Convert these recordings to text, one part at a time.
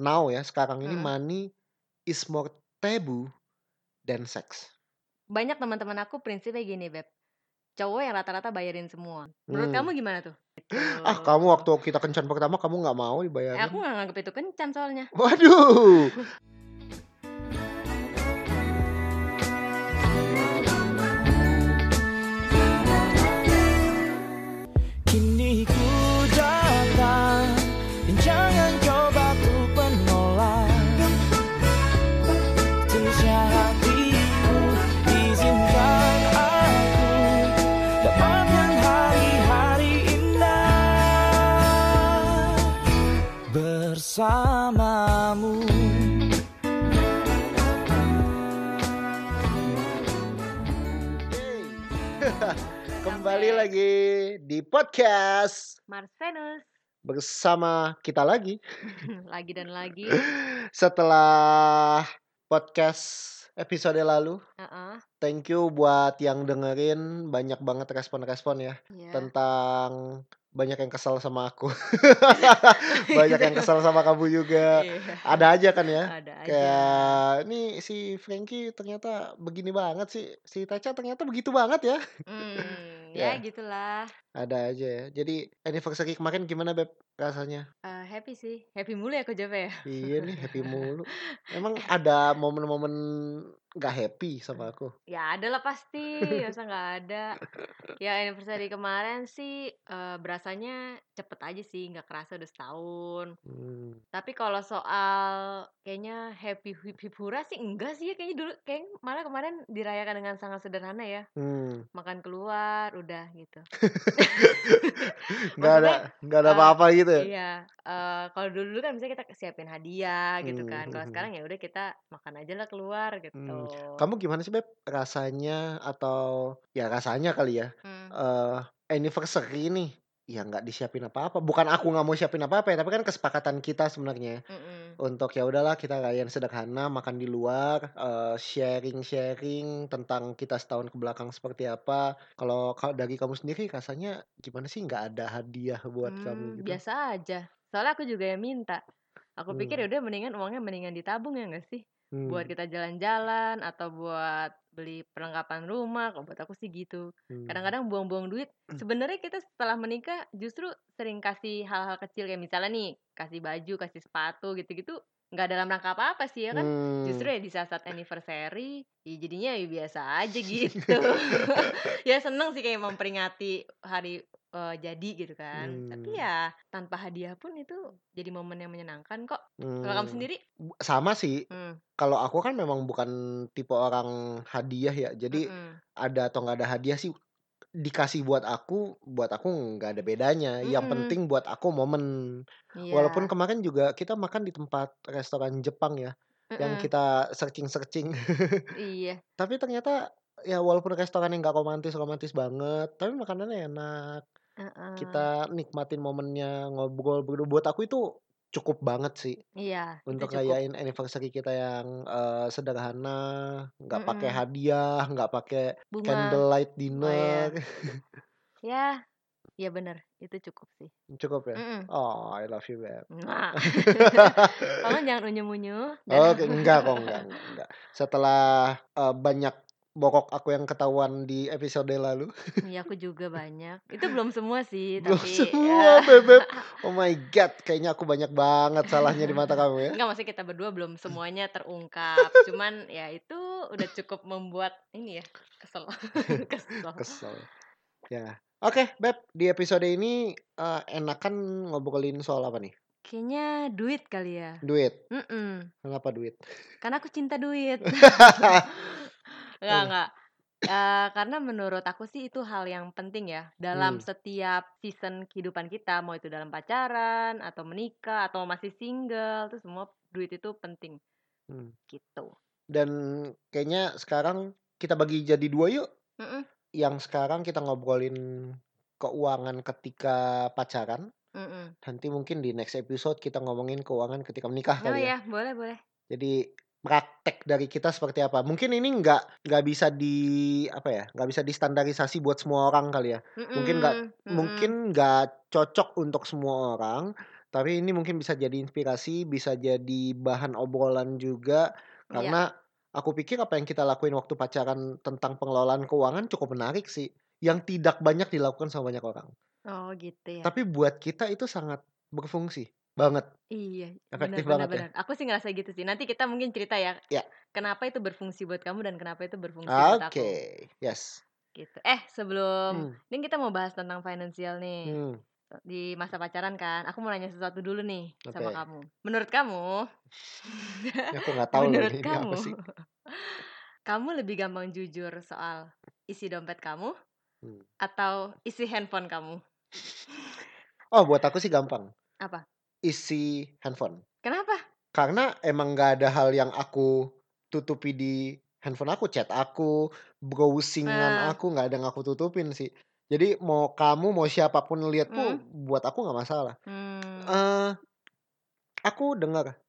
now ya sekarang ini Mhm. money is more taboo than sex. Banyak teman-teman aku prinsipnya gini, Beb. Cowok yang rata-rata bayarin semua. Menurut kamu Hmm. gimana tuh? Ah, kamu Gitu. waktu kita kencan pertama kamu nggak mau Eh, aku dibayarin? nggak nganggep itu kencan soalnya. Waduh. bersamamu. Kembali lagi di podcast Marsenus. bersama kita lagi lagi dan lagi. setelah podcast episode lalu. Heeh. Thank you buat yang dengerin banyak banget respon-respon ya Iya. tentang banyak yang kesel sama aku. banyak yang kesel sama kamu juga. Iya. Ada aja kan ya? Ada aja. Kayak ini si Frankie ternyata begini banget sih. Si Taca ternyata begitu banget ya. Hmm, Ya. ya gitulah. Ada aja ya. Jadi anniversary kemarin gimana Beb rasanya? Eh, happy sih. Happy mulu ya aku jawab ya. Iya nih happy mulu. Emang ada momen-momen gak happy sama aku? Ya ada lah pasti, masa nggak ada. Ya anniversary kemarin sih eh, berasanya cepet aja sih, nggak kerasa udah setahun. Hmm. Tapi kalau soal kayaknya happy hura sih enggak sih ya kayaknya dulu kayak malah kemarin dirayakan dengan sangat sederhana ya. Hmm. Makan keluar udah gitu. Nggak ada nggak ada apa-apa gitu ya? Iya, eh, kalau dulu kan misalnya kita siapin hadiah gitu Hmm, kan. Kalau hmm, sekarang ya udah kita makan aja lah keluar gitu. Hmm. Kamu gimana sih Beb rasanya atau ya rasanya kali ya Hmm. eh anniversary nih ya nggak disiapin apa-apa bukan aku nggak mau siapin apa-apa ya tapi kan kesepakatan kita sebenarnya Mm-mm. untuk ya udahlah kita rayain sederhana makan di luar eh, sharing-sharing tentang kita setahun ke belakang seperti apa kalau kalau dari kamu sendiri rasanya gimana sih nggak ada hadiah buat Hmm, kamu gitu biasa aja. Soalnya aku juga yang minta. Aku pikir Hmm. ya udah mendingan uangnya mendingan ditabung ya enggak sih? Buat Hmm. kita jalan-jalan atau buat beli perlengkapan rumah. Kalau buat aku sih gitu. Hmm. Kadang-kadang buang-buang duit. Sebenarnya kita setelah menikah justru sering kasih hal-hal kecil kayak misalnya nih kasih baju, kasih sepatu gitu-gitu nggak dalam rangka apa-apa sih ya kan? Justru Hmm. ya di saat-saat anniversary, ya jadinya ya biasa aja gitu. ya seneng sih kayak memperingati hari eh, jadi gitu kan. Tapi Hmm. ya tanpa hadiah pun itu jadi momen yang menyenangkan kok. Kalau kamu Hmm. sendiri? Sama sih Hmm. kalau aku kan memang bukan tipe orang hadiah ya jadi Mm-mm. ada atau nggak ada hadiah sih dikasih buat aku buat aku nggak ada bedanya yang Mm-mm. penting buat aku momen walaupun Iya. kemarin juga kita makan di tempat restoran Jepang ya yang kita searching searching Iya. tapi ternyata ya walaupun restoran yang nggak romantis romantis banget tapi makanannya enak Kita nikmatin momennya ngobrol berdua buat aku itu cukup banget sih Iya, untuk rayain anniversary kita yang eh, sederhana nggak pakai Mm-mm. hadiah nggak pakai candlelight Oh iya. dinner Ya, ya bener. Itu cukup sih. cukup ya Mm-mm. oh I love you Mwah. Tolong jangan unyu-unyu. Dan Oke, enggak kok, enggak, enggak, enggak. Setelah eh, banyak bokok aku yang ketahuan di episode lalu, Iya, aku juga banyak. Itu belum semua sih, belum tapi semua, ya. bebek. Oh my god, kayaknya aku banyak banget salahnya di mata kamu ya. Enggak, maksudnya kita berdua belum semuanya terungkap. Cuman ya itu udah cukup membuat ini ya, kesel. kesel. Kesel. Ya. Oke, Beb, di episode ini eh, enakan ngobrolin soal apa nih? Kayaknya duit kali ya. Duit. Mm-mm. Kenapa duit? Karena aku cinta duit. Enggak, enggak. Eh, karena menurut aku sih itu hal yang penting ya dalam Hmm. setiap season kehidupan kita, mau itu dalam pacaran atau menikah atau masih single, itu semua duit itu penting Hmm. gitu. Dan kayaknya sekarang kita bagi jadi dua yuk. Mm-mm, Yang sekarang kita ngobrolin keuangan ketika pacaran. mm-mm. Nanti mungkin di next episode kita ngomongin keuangan ketika menikah Oh kali ya. ya, boleh, boleh. Jadi praktek dari kita seperti apa? Mungkin ini nggak nggak bisa di apa ya? nggak bisa distandarisasi buat semua orang kali ya. Mungkin nggak Mm-mm, mm-mm. mungkin nggak cocok untuk semua orang. Tapi ini mungkin bisa jadi inspirasi, bisa jadi bahan obrolan juga, karena aku pikir apa yang kita lakuin waktu pacaran tentang pengelolaan keuangan cukup menarik sih, yang tidak banyak dilakukan sama banyak orang. Oh, gitu ya. Tapi buat kita itu sangat berfungsi banget, Iya, efektif benar banget ya. benar. Aku sih ngerasa gitu sih. Nanti kita mungkin cerita ya, Ya. kenapa itu berfungsi buat kamu dan kenapa itu berfungsi buat aku. Oke, yes. Gitu. Eh, sebelum Hmm. ini kita mau bahas tentang finansial nih. Hmm. Di masa pacaran kan, aku mau nanya sesuatu dulu nih sama Oke. kamu. Menurut kamu, Ya, aku nggak tahu loh menurut ini, ini kamu, apa sih? kamu lebih gampang jujur soal isi dompet kamu Hmm. atau isi handphone kamu? Oh, buat aku sih gampang. Apa? Isi handphone. Kenapa? Karena emang nggak ada hal yang aku tutupi di handphone aku, chat aku, browsingan Nah. aku nggak ada yang aku tutupin sih. Jadi mau kamu mau siapa pun lihat tuh Hmm. buat aku nggak masalah. Hmm, Eh, aku dengar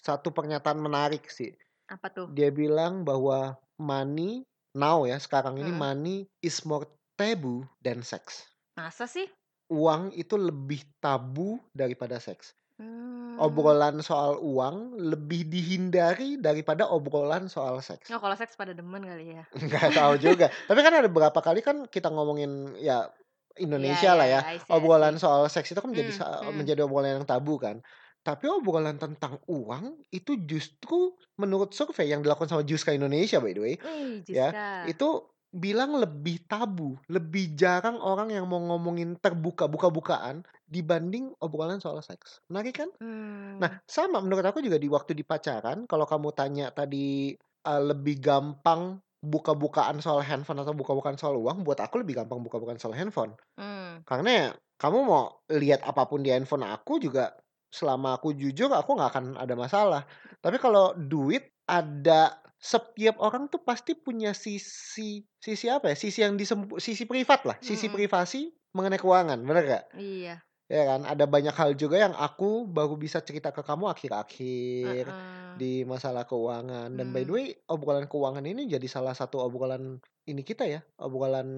satu pernyataan menarik sih. apa tuh? Dia bilang bahwa money now ya sekarang ini Mm. money is more taboo than sex. Masa sih? Uang itu lebih tabu daripada seks. Hmm. Obrolan soal uang lebih dihindari daripada obrolan soal seks. Oh, kalau seks pada demen kali ya. Nggak tahu juga. Tapi kan ada beberapa kali kan kita ngomongin ya Indonesia Iya, lah iya, ya. I see, I Obrolan see. soal seks itu kan menjadi Hmm, sa- hmm. menjadi obrolan yang tabu kan. Tapi obrolan tentang uang itu justru menurut survei yang dilakukan sama Juska Indonesia by the way, Wih, ya, Jiska. itu bilang lebih tabu, lebih jarang orang yang mau ngomongin terbuka buka-bukaan dibanding obrolan soal seks. Menarik kan? Hmm. Nah, sama menurut aku juga di waktu di pacaran, kalau kamu tanya tadi uh, lebih gampang buka-bukaan soal handphone atau buka-bukaan soal uang, buat aku lebih gampang buka-bukaan soal handphone. Hmm. Karena ya, kamu mau lihat apa pun di handphone aku juga selama aku jujur aku nggak akan ada masalah. Tapi kalau duit ada setiap orang tuh pasti punya sisi sisi apa ya? Sisi yang disempu, sisi privat lah, sisi Mm-mm. privasi mengenai keuangan, bener gak? Iya. Ya kan, ada banyak hal juga yang aku baru bisa cerita ke kamu akhir-akhir Heeh. di masalah keuangan. Dan by the Hmm. way, obrolan keuangan ini jadi salah satu obrolan ini kita ya, obrolan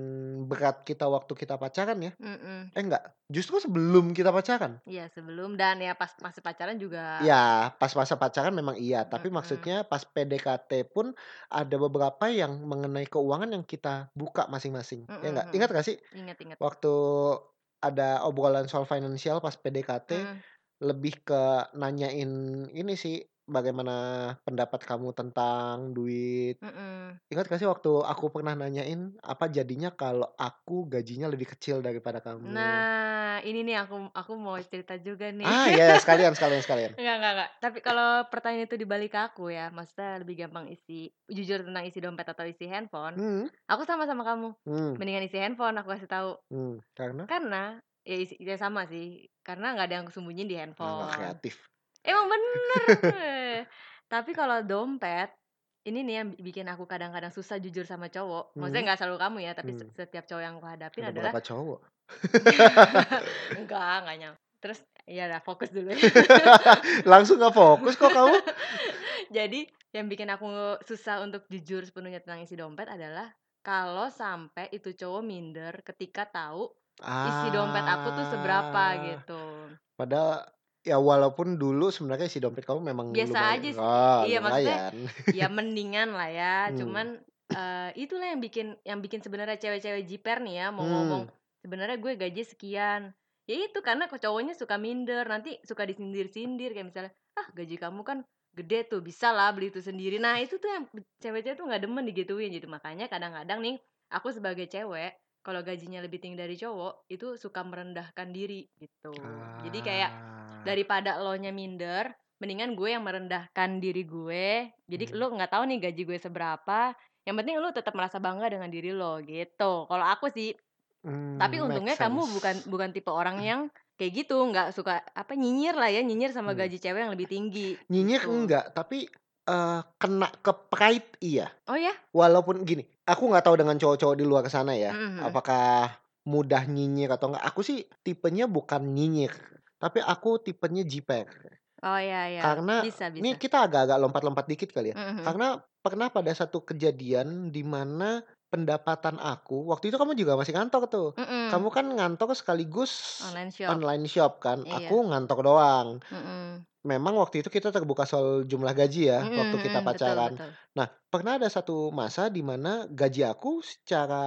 berat kita waktu kita pacaran ya. Mm-mm. Eh enggak, justru sebelum kita pacaran. Iya, sebelum dan ya pas masih pacaran juga. Ya, pas masa pacaran memang iya, tapi Mm-mm. maksudnya pas PDKT pun ada beberapa yang mengenai keuangan yang kita buka masing-masing. Ya enggak? Ingat gak sih Ingat-ingat. waktu ada obrolan soal financial pas PDKT Hmm. lebih ke nanyain ini sih bagaimana pendapat kamu tentang duit. Mm-mm. Ingat gak sih waktu aku pernah nanyain apa jadinya kalau aku gajinya lebih kecil daripada kamu? Nah, ini nih aku aku mau cerita juga nih. Ah ya sekalian sekalian sekalian. Enggak, enggak, enggak. Tapi kalau pertanyaan itu dibalik ke aku ya, maksudnya lebih gampang isi jujur tentang isi dompet atau isi handphone. Hmm, Aku sama sama kamu. hmm, Mendingan isi handphone aku kasih tahu. hmm. Karena Karena ya isi ya sama sih. Karena nggak ada yang aku sembunyiin di ah, nggak handphone. kreatif. Emang bener. Tapi kalau dompet ini nih yang bi- bikin aku kadang-kadang susah jujur sama cowok. Maksudnya Hmm, nggak selalu kamu ya, tapi hmm. setiap cowok yang aku hadapin Ada adalah berapa cowok? enggak, enggak nyam. Terus ya udah fokus dulu. Langsung gak fokus kok kamu? Jadi yang bikin aku susah untuk jujur sepenuhnya tentang isi dompet adalah kalau sampai itu cowok minder ketika tahu isi dompet aku tuh seberapa Ah, gitu. padahal ya walaupun dulu sebenarnya si dompet kamu memang Biasa lumayan. aja sih. Oh, Iya, maksudnya ya mendingan lah ya. Hmm, Cuman eh, itulah yang bikin yang bikin sebenarnya cewek-cewek jiper nih ya mau ngomong hmm. sebenarnya gue gaji sekian. Ya itu karena cowoknya suka minder, nanti suka disindir-sindir kayak misalnya, "Ah, gaji kamu kan gede tuh, bisa lah beli itu sendiri." Nah, itu tuh yang cewek-cewek tuh nggak demen digituin gitu. Makanya kadang-kadang nih aku sebagai cewek kalau gajinya lebih tinggi dari cowok itu suka merendahkan diri gitu. Jadi kayak Ah, daripada lo nya minder mendingan gue yang merendahkan diri gue jadi hmm. lo nggak tahu nih gaji gue seberapa yang penting lo tetap merasa bangga dengan diri lo gitu kalau aku sih tapi Hmm, make untungnya kamu bukan bukan tipe orang yang kayak gitu nggak suka apa nyinyir lah ya nyinyir sama Hmm. gaji cewek yang lebih tinggi Nyinyir gitu enggak, tapi eh, kena ke pride iya. oh ya Walaupun gini, aku nggak tahu dengan cowok-cowok di luar sana ya, Mhm. apakah mudah nyinyir atau enggak. Aku sih tipenya bukan nyinyir, tapi aku tipenya jiper. oh ya ya Karena bisa ini bisa kita agak-agak lompat-lompat dikit kali ya. Mhm. Karena pernah pada satu kejadian di mana pendapatan aku waktu itu kamu juga masih ngantor tuh. Mhm. Kamu kan ngantor sekaligus Online shop. online shop kan, Iya. aku ngantor doang. Mhm. Memang waktu itu kita terbuka soal jumlah gaji ya, Mhm waktu kita betul pacaran. betul. Nah, pernah ada satu masa di mana gaji aku secara,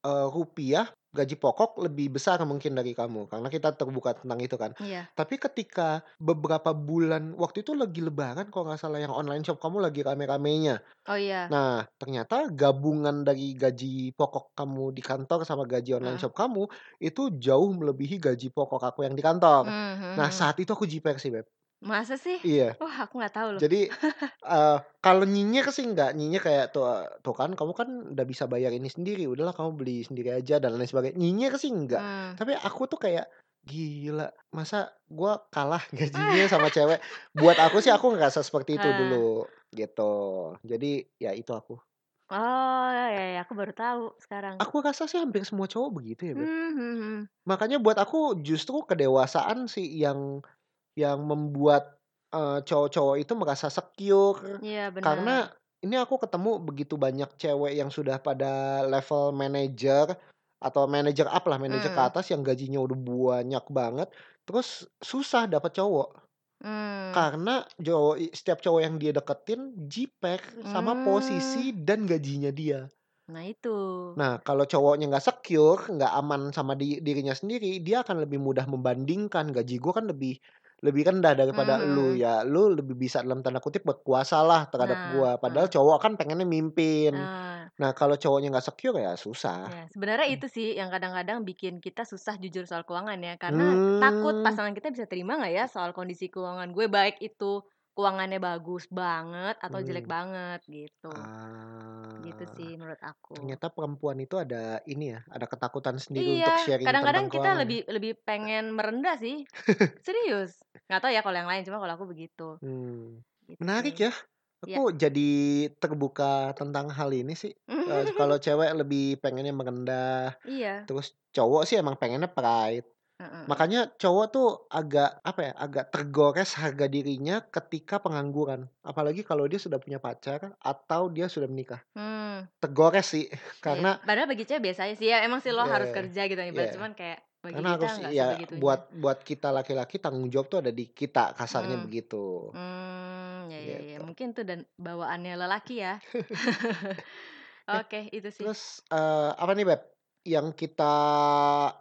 eee, rupiah, gaji pokok lebih besar mungkin dari kamu, karena kita terbuka tentang itu kan. Iya. Tapi ketika beberapa bulan waktu itu lagi lebaran kalau nggak salah yang online shop kamu lagi rame-ramenya. Oh, iya. Nah, ternyata gabungan dari gaji pokok kamu di kantor sama gaji online Heeh. shop kamu, itu jauh melebihi gaji pokok aku yang di kantor. Mmm, mhm Nah, mhm. saat itu aku jiper sih, Beb. Masa sih? Iya. Wah, aku nggak tahu loh. Jadi, eee, kalau nyinyir sih enggak, nyinyir kayak tuh, eee, "Tuh kan kamu kan udah bisa bayar ini sendiri, udahlah kamu beli sendiri aja," dan lain sebagainya. Nyinyir sih enggak, Mmm. tapi aku tuh kayak, "Gila, masa gua kalah gajinya sama cewek?" Buat aku sih aku ngerasa seperti itu Heeh. dulu, gitu. Jadi, ya itu aku. Oh, ya ya, aku baru tahu sekarang. Aku rasa sih hampir semua cowok begitu ya, Beb. Mmm, mhm mhm. Makanya buat aku justru kedewasaan sih yang yang membuat, eee, cowok-cowok itu merasa secure. Iya, Karena benar. ini aku ketemu begitu banyak cewek yang sudah pada level manajer atau manajer up lah, manajer ke Mmm. atas yang gajinya udah banyak banget, terus susah dapet cowok. Mmm. Karena cowok setiap cowok yang dia deketin jiper sama posisi Mmm. dan gajinya dia. Nah, itu. Nah, kalau cowoknya nggak secure, nggak aman sama di dirinya sendiri, dia akan lebih mudah membandingkan, "Gaji gua kan lebih lebih rendah daripada elu, Mhm. ya lu lebih bisa dalam tanda kutip "berkuasalah" terhadap Nah, gua." Padahal cowok kan pengennya mimpin. Nah. Nah, kalau cowoknya nggak secure ya susah. Ya, sebenarnya Mmm. itu sih yang kadang-kadang bikin kita susah jujur soal keuangan ya, karena takut Mmm. pasangan kita bisa terima nggak ya soal kondisi keuangan gue, baik itu keuangannya bagus banget atau jelek Mmm. banget, gitu. Gitu Ah. sih menurut aku. Ternyata perempuan itu ada ini ya, ada ketakutan sendiri untuk Iya, sharing kadang-kadang kita keuangan lebih lebih pengen merendah sih. Serius. Nggak tahu ya kalau yang lain, cuma kalau aku begitu. Menarik Gitu. ya. Iya. Aku jadi terbuka tentang hal ini sih. Eee, kalau cewek lebih pengennya merendah, Iya. terus cowok sih emang pengennya pride. Makanya cowok tuh agak, apa ya, agak tergores harga dirinya ketika pengangguran. Apalagi kalau dia sudah punya pacar atau dia sudah menikah. Mmm. Tergores sih, Iya. karena Padahal bagi cewek biasa aja sih ya, emang sih lo harus Iya kerja gitu ibarat, cuman kayak bagi Karena kita harus ya sebegitunya. buat buat kita laki-laki tanggung jawab tuh ada di kita, kasarnya Mmm. begitu. Mmm, ya ya ya, Gitu. mungkin itu dan bawaannya lelaki ya. Oke, itu sih. terus, eee, apa nih, Beb, yang kita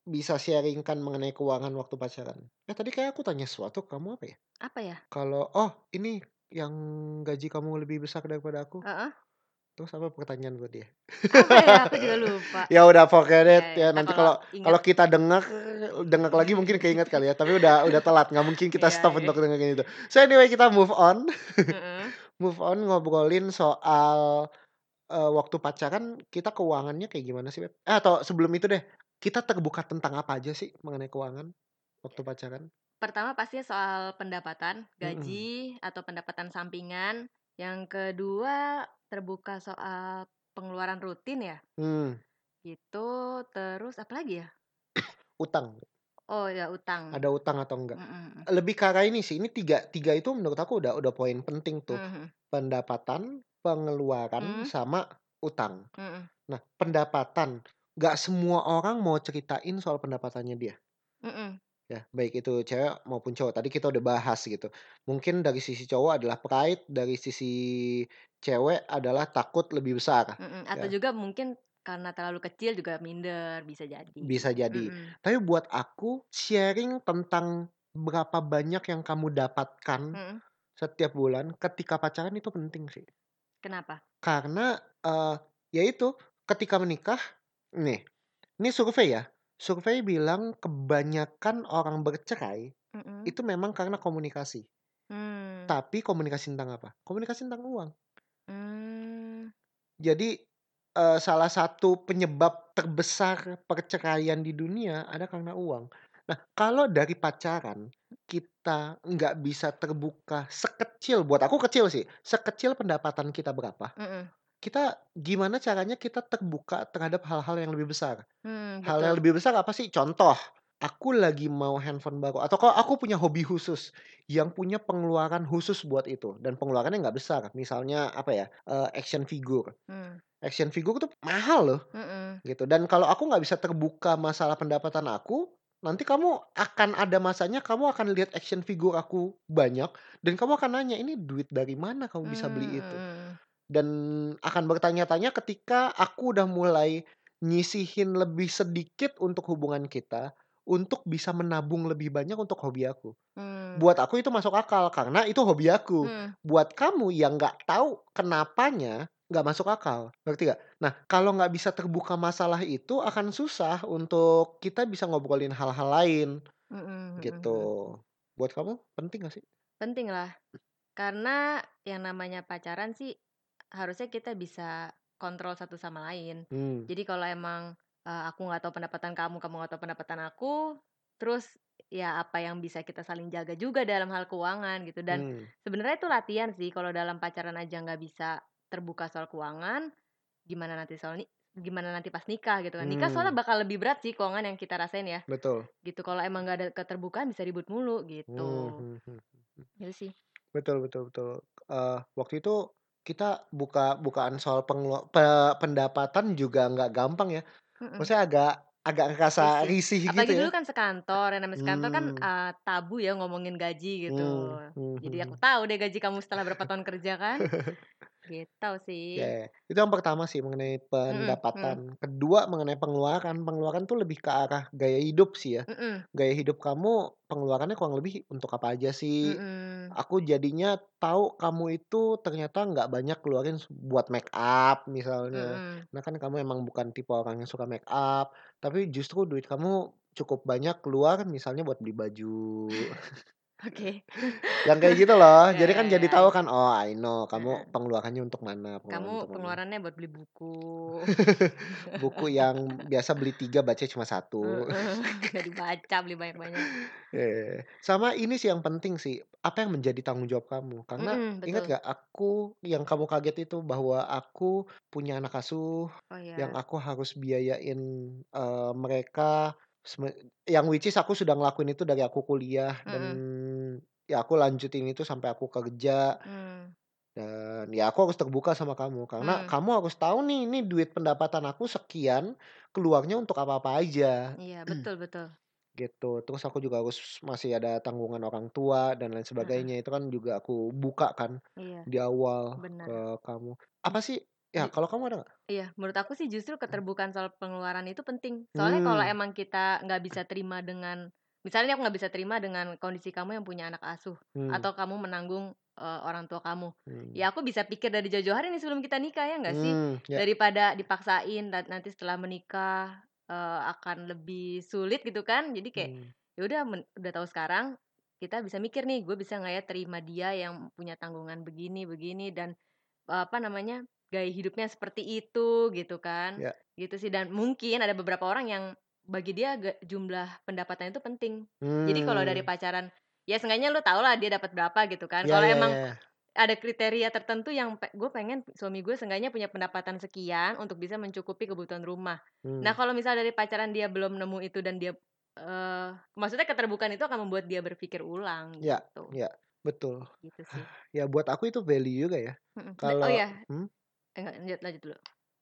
bisa sharing-kan mengenai keuangan waktu pacaran? Eh, tadi kayak aku tanya sesuatu kamu apa ya? Apa ya? Kalau oh, ini yang gaji kamu lebih besar daripada aku. Heeh. Terus apa pertanyaan buat dia? Apa ya? Aku juga lupa. Ya udah forget Ya it ya, ya, nanti kalau kalau kita denger denger lagi mungkin keinget kali ya, tapi udah udah telat, nggak mungkin kita Iya stop iya. untuk dengerin itu. So anyway kita move on. Move on ngobrolin soal, eee, waktu pacaran kita keuangannya kayak gimana sih, Beb? Eh, atau sebelum itu deh, kita terbuka tentang apa aja sih mengenai keuangan waktu pacaran? Pertama pastinya soal pendapatan, gaji atau pendapatan sampingan. Yang kedua terbuka soal pengeluaran rutin ya. Mmm. Gitu, terus apalagi ya? Utang. Oh ya, utang. Ada utang atau enggak. Mhm mhm. Lebih ke arah ini sih, ini tiga tiga itu menurut aku udah udah poin penting tuh. Mmm, mhm. Pendapatan, pengeluaran, Mmm. sama utang. Mhm. Nah, pendapatan, nggak semua orang mau ceritain soal pendapatannya dia. Mhm. Ya, baik itu cewek maupun cowok. Tadi kita udah bahas gitu. Mungkin dari sisi cowok adalah pride, dari sisi cewek adalah takut lebih besar, Mhm, atau ya. juga mungkin karena terlalu kecil juga minder, bisa jadi. Bisa jadi. Mhm. Tapi buat aku sharing tentang berapa banyak yang kamu dapatkan Mhm. setiap bulan ketika pacaran itu penting sih. Kenapa? Karena, eee, ya itu, ketika menikah nih, ini survei ya, survei bilang kebanyakan orang bercerai Mhm. itu memang karena komunikasi. Mmm. Tapi komunikasi tentang apa? Komunikasi tentang uang. Mmm. Jadi, eee, salah satu penyebab terbesar perceraian di dunia ada karena uang. Nah, kalau dari pacaran kita nggak bisa terbuka sekecil buat aku kecil sih, sekecil pendapatan kita berapa, Mhm. Kita gimana caranya kita terbuka terhadap hal-hal yang lebih besar. Mmm, Hal yang betul. lebih besar apa sih? Contoh, aku lagi mau handphone baru atau kalau aku punya hobi khusus yang punya pengeluaran khusus buat itu dan pengeluarannya nggak besar. Misalnya apa ya, eee, action figure. Mmm. Action figure tuh mahal loh, Mhm. gitu. Dan kalau aku nggak bisa terbuka masalah pendapatan aku, nanti kamu akan ada masanya kamu akan lihat action figure aku banyak dan kamu akan nanya, "Ini duit dari mana kamu bisa beli itu?" Mmm, mhm. Dan akan bertanya-tanya ketika aku udah mulai nyisihin lebih sedikit untuk hubungan kita, untuk bisa menabung lebih banyak untuk hobi aku. Mmm. Buat aku itu masuk akal karena itu hobi aku. Mmm. Buat kamu yang nggak tahu kenapanya, nggak masuk akal, ngerti nggak? Nah, kalau nggak bisa terbuka masalah itu akan susah untuk kita bisa ngobrolin hal-hal lain, Mhm mhm gitu. mhm. Buat kamu penting nggak sih? Penting lah. Karena yang namanya pacaran sih harusnya kita bisa kontrol satu sama lain. Mmm. Jadi kalau emang, eee, aku nggak tahu pendapatan kamu, kamu nggak tahu pendapatan aku, terus ya apa yang bisa kita saling jaga juga dalam hal keuangan gitu. Dan Mmm. sebenarnya itu latihan sih kalau dalam pacaran aja nggak bisa terbuka soal keuangan, gimana nanti soal ni gimana nanti pas nikah gitu kan. Nikah soalnya Mmm. bakal lebih berat sih keuangan yang kita rasain ya. Betul. Gitu, kalau emang nggak ada keterbukaan bisa ribut mulu gitu. mhm mhm mhm. Itu sih. Betul betul betul. Eee, waktu itu kita buka bukaan soal pengelua pe pendapatan juga nggak gampang ya. Maksudnya agak agak ngerasa Risih. risih gitu Apalagi ya. dulu kan sekantor, yang namanya sekantor kan, Mmm. eee, tabu ya ngomongin gaji gitu. Mmm, mhm Jadi aku mhm. tahu deh gaji kamu setelah berapa tahun kerja kan. Gitu sih. Ya, itu yang pertama sih mengenai Mhm mhm. pendapatan. Kedua mengenai pengeluaran. Pengeluaran tuh lebih ke arah gaya hidup sih ya. Mhm. Gaya hidup kamu pengeluarannya kurang lebih untuk apa aja sih? Mhm. Aku jadinya tahu kamu itu ternyata nggak banyak keluarin buat make up misalnya. Mhm. Karena kan kamu emang bukan tipe orang yang suka make up, tapi justru duit kamu cukup banyak keluar misalnya buat beli baju. Oke. Yang kayak gitu loh. Jadi kan jadi tahu kan, oh I know kamu heeh. pengeluarannya untuk mana pengeluaran Kamu untuk mana. pengeluarannya buat beli buku. Buku yang biasa beli 3 bacanya cuma 1. Heeh, nggak dibaca, beli banyak-banyak. Iya. Sama ini sih yang penting sih, apa yang menjadi tanggung jawab kamu. Karena Mhm, ingat nggak aku yang kamu kaget itu bahwa aku punya anak asuh, Oh yang iya. aku harus biayain, eee, mereka yang which is aku sudah ngelakuin itu dari aku kuliah dan Mhm. ya aku lanjutin itu sampai aku kerja. Mmm. Dan ya aku harus terbuka sama kamu, karena Mmm. kamu harus tahu nih, ini duit pendapatan aku sekian, keluarnya untuk apa-apa aja. Iya, betul betul. Gitu. Terus aku juga harus masih ada tanggungan orang tua dan lain sebagainya. Itu kan juga aku buka kan Iya. di awal Benar. ke kamu. Apa sih ya Di kalau kamu ada nggak? iya, menurut aku sih justru keterbukaan soal pengeluaran itu penting. Soalnya kalau Mmm. emang kita nggak bisa terima dengan misalnya aku nggak bisa terima dengan kondisi kamu yang punya anak asuh, Mmm. atau kamu menanggung, eee, orang tua kamu. Mmm. Ya aku bisa pikir dari jauh-jauh hari nih sebelum kita nikah, ya nggak sih? Mmm, ya. Daripada dipaksain dan nanti setelah menikah, eee, akan lebih sulit gitu kan. Jadi kayak, Mmm. ya udah udah tahu sekarang, kita bisa mikir nih, gue bisa nggak ya terima dia yang punya tanggungan begini begini dan, apa namanya, gaya hidupnya seperti itu, gitu kan. Ya. Gitu sih dan mungkin ada beberapa orang yang bagi dia jumlah pendapatannya itu penting. Jadi kalau dari Mmm. pacaran, ya seenggaknya lu tahu lah dia dapat berapa gitu kan. Ya Kalau ya emang ya. ada kriteria tertentu yang pe gue pengen suami gue seenggaknya punya pendapatan sekian untuk bisa mencukupi kebutuhan rumah. Nah Mmm. kalau misalnya dari pacaran dia belum nemu itu dan dia, eee, maksudnya keterbukaan itu akan membuat dia berpikir ulang, Ya gitu. ya, betul. Gitu sih. Ya buat aku itu value juga ya. Oh Kalau ya, hmm? Enggak lanjut lanjut dulu.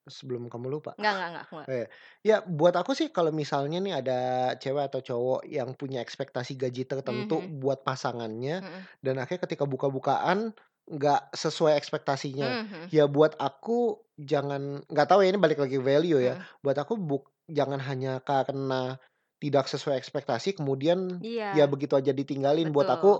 Sebelum kamu lupa. Enggak enggak enggak, aku Oh enggak. ya. Ya buat aku sih kalau misalnya nih ada cewek atau cowok yang punya ekspektasi gaji tertentu mhm. buat pasangannya, Mhm. dan akhirnya ketika buka-bukaan nggak sesuai ekspektasinya. Mmm, mhm. Ya buat aku jangan nggak tahu ya ini balik lagi value ya, Mhm. buat aku buk jangan hanya karena tidak sesuai ekspektasi kemudian ya Iya. begitu aja ditinggalin. Buat Betul. aku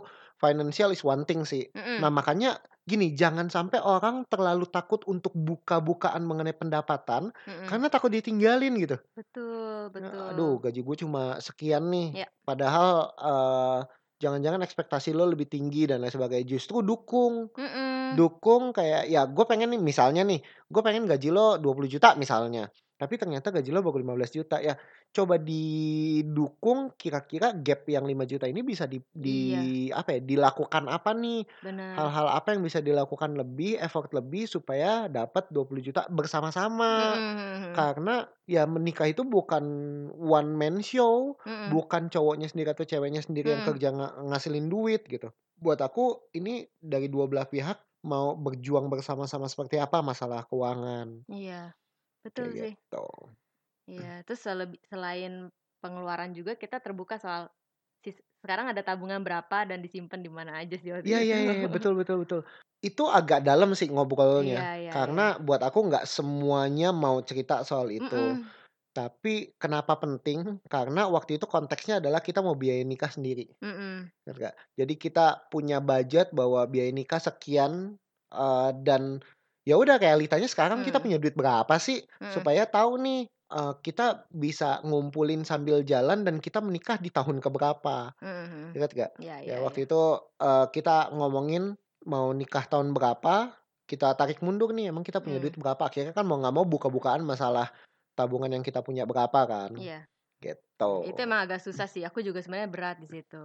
financial is one thing sih. Nah Mhm. makanya gini, jangan sampai orang terlalu takut untuk buka-bukaan mengenai pendapatan, Mhm. karena takut ditinggalin gitu. Betul Ya, aduh betul. gaji gue cuma sekian nih, Ya. padahal, eee, jangan-jangan ekspektasi lo lebih tinggi dan lain sebagainya. Justru dukung, Mhm. dukung kayak ya gue pengen nih misalnya nih, gue pengen gaji lo 20.000.000 misalnya. Tapi ternyata gaji lo baru 15 juta ya coba didukung kira-kira gap yang 5 juta ini bisa di di Iya. apa ya, dilakukan apa nih, Bener. hal-hal apa yang bisa dilakukan lebih, effort lebih supaya dapat 20 juta bersama-sama. Mhm mhm mhm. Karena ya menikah itu bukan one man show, Mhm. bukan cowoknya sendiri atau ceweknya sendiri yang Mhm. kerja nga ngasilin duit gitu. Buat aku ini dari dua belah pihak mau berjuang bersama-sama seperti apa masalah keuangan, Iya, betul kayak sih. gitu. Iya, terus selain pengeluaran juga kita terbuka soal sekarang ada tabungan berapa dan disimpan di mana aja sih waktu Iya itu. iya iya, betul betul betul. Itu agak dalam sih Iya ngobrolnya, iya iya. karena buat aku nggak semuanya mau cerita soal itu. Mhm. Tapi kenapa penting, karena waktu itu konteksnya adalah kita mau biaya nikah sendiri, ngerti nggak? Jadi kita punya budget bahwa biaya nikah sekian, eee, dan ya udah realitanya sekarang kita Mmm. punya duit berapa sih, Mhm. supaya tahu nih, eee, kita bisa ngumpulin sambil jalan dan kita menikah di tahun ke berapa, Mhm mhm. inget nggak? Iya Ya iya waktu iya. itu, eee, kita ngomongin mau nikah tahun berapa, kita tarik mundur nih emang kita punya duit Mmm. berapa, akhirnya kan mau nggak mau buka-bukaan masalah tabungan yang kita punya berapa kan, Iya. gitu. Itu emang agak susah sih, aku juga sebenarnya berat di situ.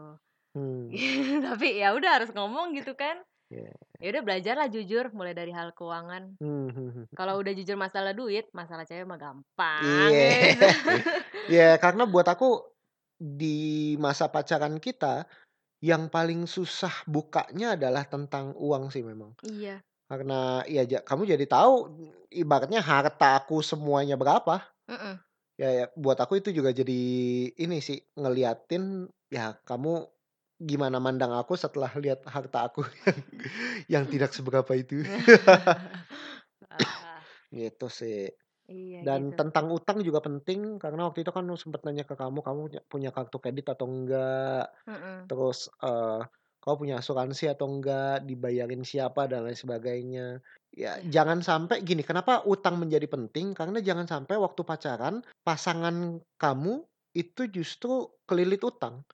Hmm. Tapi ya udah harus ngomong gitu kan. Iya. Ya udah belajarlah jujur mulai dari hal keuangan. Hmm hmm hmm. Kalau udah jujur masalah duit, masalah cewek mah gampang Iya. gitu. Ya karena buat aku di masa pacaran kita, yang paling susah bukanya adalah tentang uang sih memang. Iya. Karena ya kamu jadi tahu ibaratnya harta aku semuanya berapa. Mhm. Ya ya buat aku itu juga jadi ini sih, ngeliatin ya kamu gimana mandang aku setelah lihat harta aku yang yang tidak seberapa itu. Wah. Gitu sih. Iya Dan gitu. tentang utang juga penting karena waktu itu kan sempet nanya ke kamu, kamu punya kartu kredit atau enggak, Mhm. terus, eee, kamu punya asuransi atau enggak, dibayarin siapa dan lain sebagainya. Ya Iya. jangan sampai gini, kenapa utang menjadi penting, karena jangan sampai waktu pacaran, pasangan kamu itu justru kelilit utang.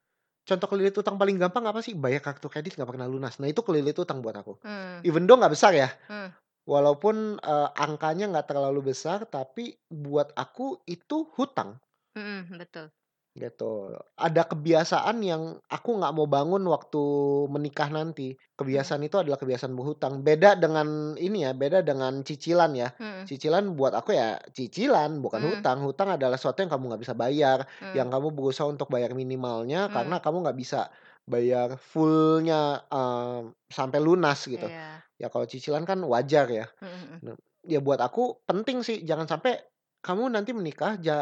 Contoh kelilit utang paling gampang apa sih? Bayar kartu kredit nggak pernah lunas. Nah itu kelilit utang buat aku. Mmm. Even though nggak besar ya, Mmm. walaupun, eee, angkanya nggak terlalu besar, tapi buat aku itu hutang. Mhm, betul. Gitu. Ada kebiasaan yang aku nggak mau bangun waktu menikah nanti. Mhm. Kebiasaan itu adalah kebiasaan berhutang. Beda dengan ini ya, beda dengan cicilan ya. Mhm. Cicilan buat aku ya cicilan, bukan Mmm. hutang. Hutang adalah sesuatu yang kamu nggak bisa bayar, Mmm. yang kamu berusaha untuk bayar minimalnya Mmm. karena kamu nggak bisa bayar full-nya, eee, sampai lunas gitu. Iya. Ya kalau cicilan kan wajar ya. Mhm. Nah, ya buat aku penting sih jangan sampai kamu nanti menikah ja